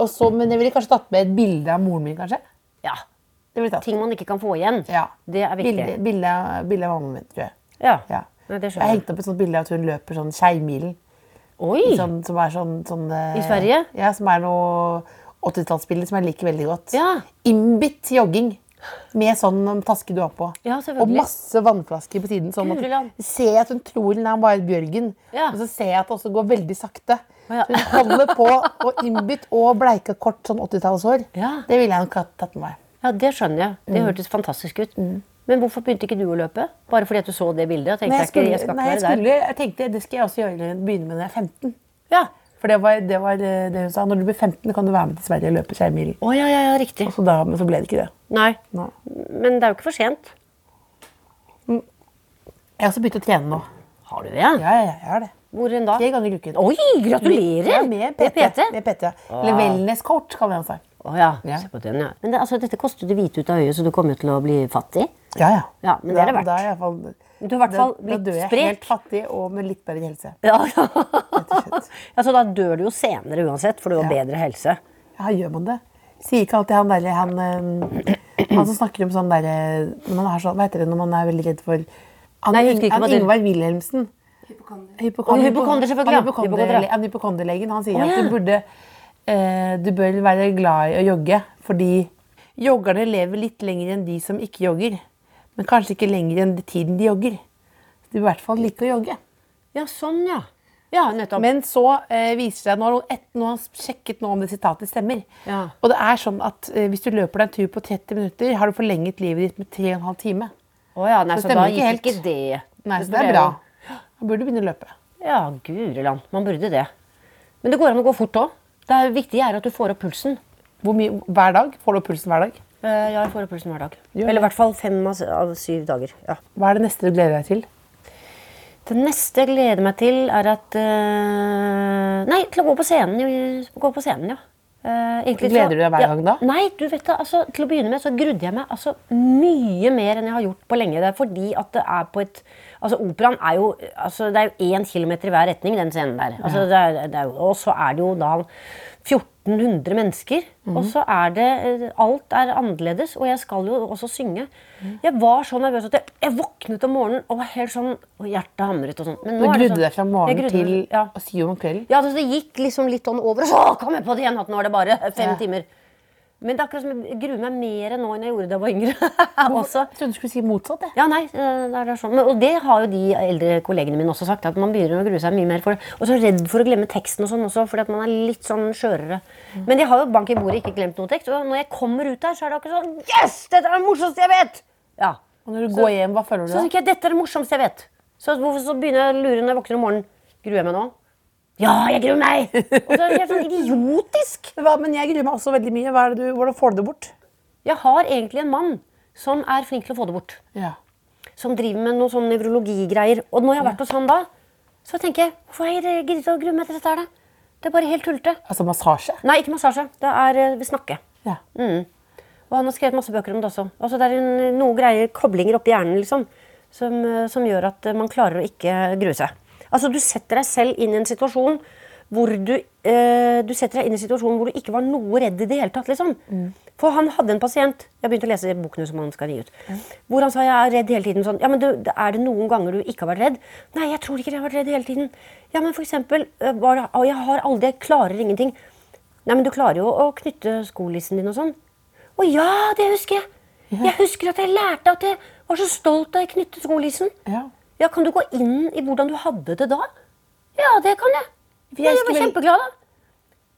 Også, Men jeg ville kanskje tatt med et bilde av moren min, kanskje. Ja. Det ville tatt. Ting man ikke kan få igjen. Ja. Det er viktig. Bilde, bilde, bilde av mammaen min, tror jeg. Ja. Ja. Nei, det Jeg har hengt opp et sånt bilde av at hun løper sånn Skeimilen. Oi! Sånn, som er sånn, sånn eh, I Sverige? Ja, som er noe 80-tallsbilde som jeg liker veldig godt. Ja. Innbitt jogging. Med sånn taske du har på. Ja, og masse vannflasker på siden. Sånn at ser at hun tror hun er bare Bjørgen. Ja. Og så ser jeg at det også går veldig sakte. Ja. Så Hun holder på og innbitt og bleika kort sånn 80-tallshår. Ja. Det ville jeg nok ha tatt med meg. Ja, det skjønner jeg. Det Mm. hørtes fantastisk ut. Men hvorfor begynte ikke du å løpe? Bare fordi at du så det bildet? og tenkte Nei, jeg, jeg, skulle, jeg skal ikke nei, jeg, være der. skulle, jeg tenkte det skal jeg også gjøre, begynne med når jeg er 15. Ja. For det var, det var eh, det hun sa. Når du blir 15, kan du være med til Sverige og løpe Skeimilen. Oh, ja, ja, ja, riktig. Så da, men så ble det ikke det. Nei. Nei. Men det er jo ikke for sent. Jeg har også begynt å trene nå. Har du det? Ja, ja, ja, jeg har det. Hvor enn da? Tre ganger i uken. Oi, gratulerer! Ja, med Det PT. er PT. Med PT. Eller wellness coach, kan vi si. Å ja. Ja. Se på den, ja. Men det, altså, dette koster det hvite ut av øyet, så du kommer til å bli fattig. Ja, ja. Ja, men det er det verdt. Da, er jeg fall, Du har i hvert fall blitt sprek. da dør jeg sprek. helt fattig og med litt bedre helse. Ja, ja. *laughs* Ja, Så da dør du jo senere uansett, for du har Ja. bedre helse. Ja, gjør man det? Sier ikke alltid han derre han, eh, han som snakker om sånn derre man har sånn, Hva heter det når man er veldig redd for Han, Nei, ikke han Ingvar Wilhelmsen. Hypokonder. hypokonder, selvfølgelig. Han hypokonder- Hypokonder. han hypokonderlegen. Han sier oh, ja. at du burde eh, Du bør være glad i å jogge, fordi joggerne lever litt lenger enn de som ikke jogger. Men kanskje ikke lenger enn tiden de jogger. De vil i hvert fall like å jogge. Ja, sånn, ja. Ja, nettopp. Men så eh, viser det seg, nå har han sjekket nå om det sitatet stemmer. Ja. Og det er sånn at eh, hvis du løper deg en tur på 30 minutter, har du forlenget livet ditt med 3,5 timer. Oh, ja, nei, Så så, da gikk helt. ikke det. Nei, så det er bra. Da burde du begynne å løpe. Ja, guri land. Man burde det. Men det går an å gå fort òg. Det er viktige er at du får opp pulsen. Hvor mye, hver dag? Får du opp pulsen hver dag? Eh, Ja, jeg får opplevelsen hver dag. Gjør Eller i hvert fall fem av syv dager. Ja. Hva er det neste du gleder deg til? Det neste jeg gleder meg til, er at uh, Nei, til å gå på scenen. Gå på scenen, ja. Uh, egentlig Gleder du deg hver ja, gang da? Nei, du vet det, altså, til å begynne med så grudde jeg meg altså, mye mer enn jeg har gjort på lenge. Det er fordi at det er på et Altså, Operaen er jo altså, Det er jo én kilometer i hver retning, den scenen der. Altså, det er, det er, og så er det jo da 1400 mennesker. Mm. Og så er det eh, Alt er annerledes, og jeg skal jo også synge. Jeg var så nervøs at jeg, jeg våknet om morgenen og var helt sånn Og hjertet hamret og sånn. Men nå du grudde sånn- deg fra morgen grudde til ja. å syv om kvelden? Ja, så det gikk liksom litt sånn over, og så kom jeg på det igjen at nå er det bare fem Ja. timer. Men det er akkurat som jeg gruer meg mer nå enn jeg gjorde da jeg var yngre. *laughs* også. Jeg trodde du skulle si motsatt. jeg. Ja, nei, eh, det er sånn. Men, og det har jo de eldre kollegene mine også sagt, at man begynner å grue seg mye mer for det. Og så redd for å glemme teksten og sånn også, fordi at man er litt sånn skjørere. Men de har jo bank i bordet ikke glemt noe tekst, og når jeg kommer ut der, så er det akkurat sånn Yes! Dette er det morsomste jeg vet! Ja. Og når du går hjem, hva føler du Så da? tenker jeg, dette er det morsomste jeg vet. Så hvorfor så begynner jeg å lure når jeg våkner om morgenen. Gruer jeg meg nå? Ja, jeg gruer meg! *laughs* Og så er det helt sånn idiotisk. Hva, men jeg gruer meg også veldig mye. Du, hvordan får du det bort? Jeg har egentlig en mann som er flink til å få det bort. Ja. Som driver med noen sånne nevrologigreier. Og når jeg har vært hos han da, så tenker jeg hvorfor har jeg giddet å grue meg til dette her, da? Det er bare helt tullete. Altså massasje? Nei, ikke massasje. Det er vi snakker. Ja. Mm. Og han har skrevet masse bøker om det også. Altså, det er en, noe greier, koblinger oppi hjernen liksom, som, eh, som gjør at eh, man klarer å ikke grue seg. Altså, du setter deg selv inn i en situasjon hvor du, eh, du setter deg inn i en situasjon hvor du ikke var noe redd i det hele tatt. liksom. For han hadde en pasient Jeg begynte å lese boken som han skal gi ut. Hvor han sa jeg er redd hele tiden. sånn, ja, men du, Er det noen ganger du ikke har vært redd? Nei, jeg tror ikke jeg har vært redd hele tiden. Ja, men for eksempel, eh, var det, jeg har aldri, jeg klarer ingenting. Nei, men du klarer jo å knytte skolissen din og sånn. Å ja, det husker jeg! Jeg husker at jeg lærte at jeg var så stolt da jeg knyttet skolissen. Ja. Ja, Kan du gå inn i hvordan du hadde det da? Ja, det kan jeg. Ja, jeg var kjempeglad, da.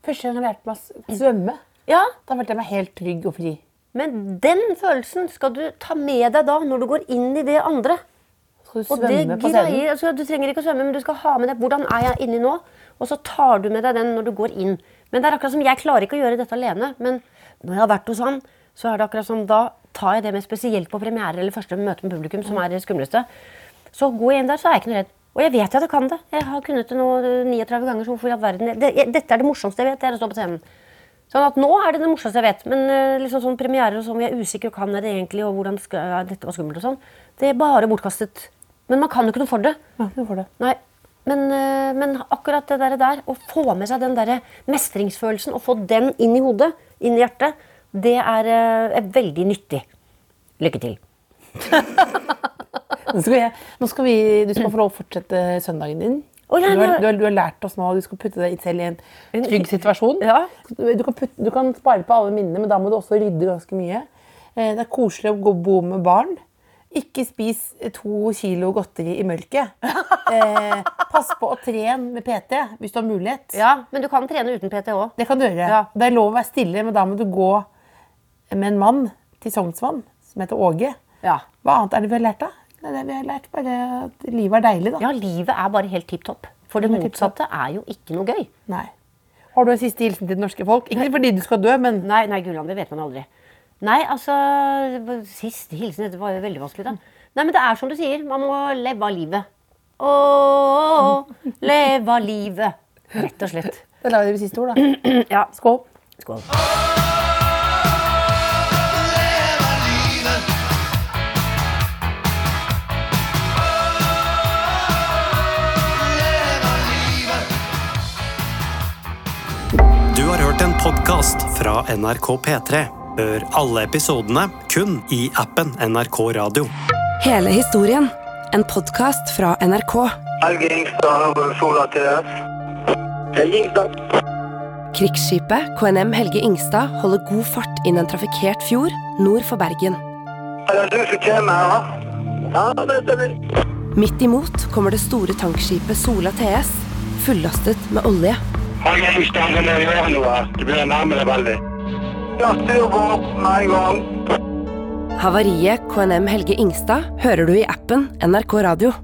Første gang jeg lærte meg å svømme, Ja, da følte jeg meg helt trygg og fri. Men den følelsen skal du ta med deg da, når du går inn i det andre. Skal du svømme på scenen? altså, Du trenger ikke å svømme, men du skal ha med deg hvordan er jeg inni nå. Og så tar du med deg den når du går inn. Men det er akkurat som jeg klarer ikke å gjøre dette alene. Men når jeg har vært hos han, så er det akkurat som da tar jeg det med spesielt på premiere eller første møte med publikum, som er det skumleste. Så går jeg inn der, så er jeg ikke noe redd. Og jeg vet at jeg kan det. Jeg har kunnet det nå eh, 39 ganger. Så hvorfor i all verden det, jeg, Dette er det morsomste jeg vet, det er å stå på scenen. Sånn at Nå er det det morsomste jeg vet, men eh, liksom sånn premierer og sånn, vi er usikre, kan jeg det egentlig, og hvordan skal, ja, dette var skummelt og sånn, det er bare bortkastet. Men man kan jo ikke noe for det. Ja, for det. Nei, men, eh, men akkurat det der, der, å få med seg den der mestringsfølelsen og få den inn i hodet, inn i hjertet, det er, eh, er veldig nyttig. Lykke til. *laughs* Skal, jeg, nå skal vi, du skal få lov å fortsette søndagen din. Du, har, du, har, du har lært oss nå at du skal putte deg selv i en trygg situasjon. Ja. Du, kan putte, du kan spare på alle minnene, men da må du også rydde ganske mye. Eh, Det er koselig å gå bo med barn. Ikke spis to kilo godteri i mørket. Eh, pass på å trene med PT hvis du har mulighet. Ja, men du kan trene uten PT òg. Det kan du gjøre. Ja. Det er lov å være stille, men da må du gå med en mann til Sognsvann som heter Åge. Ja. Hva annet er det vi har lært, da? Det er det vi har lært bare at livet er deilig, da. ja, livet er bare helt tipp topp. For det Det er motsatte er jo ikke noe gøy. Nei. Har du en siste hilsen til det norske folk? Ikke fordi du skal dø, men Nei, nei, Gulland, det vet man aldri. Nei, altså Siste hilsen, dette var jo veldig vanskelig, da. Nei, men det er som du sier, man må leve av livet. Å, leve av livet. Rett og slett. da lar vi det bli siste ord, da. *clears throat* Ja, Skål. skål. Podkast fra NRK P3. Hør alle episodene kun i appen NRK Radio. Hele historien. En podkast fra NRK. Helge Ingstad, Sola TS. Helge Ingstad. Krigsskipet KNM Helge Ingstad holder god fart inn en trafikkert fjord nord for Bergen. Er det du som kommer her? Ja, det stemmer. Midt imot kommer det store tankskipet Sola TS, fullastet med olje. Helge stand til å gjøre noe? Du å nærme deg veldig. Styr på med en gang. Havariet KNM Helge Ingstad hører du i appen NRK Radio.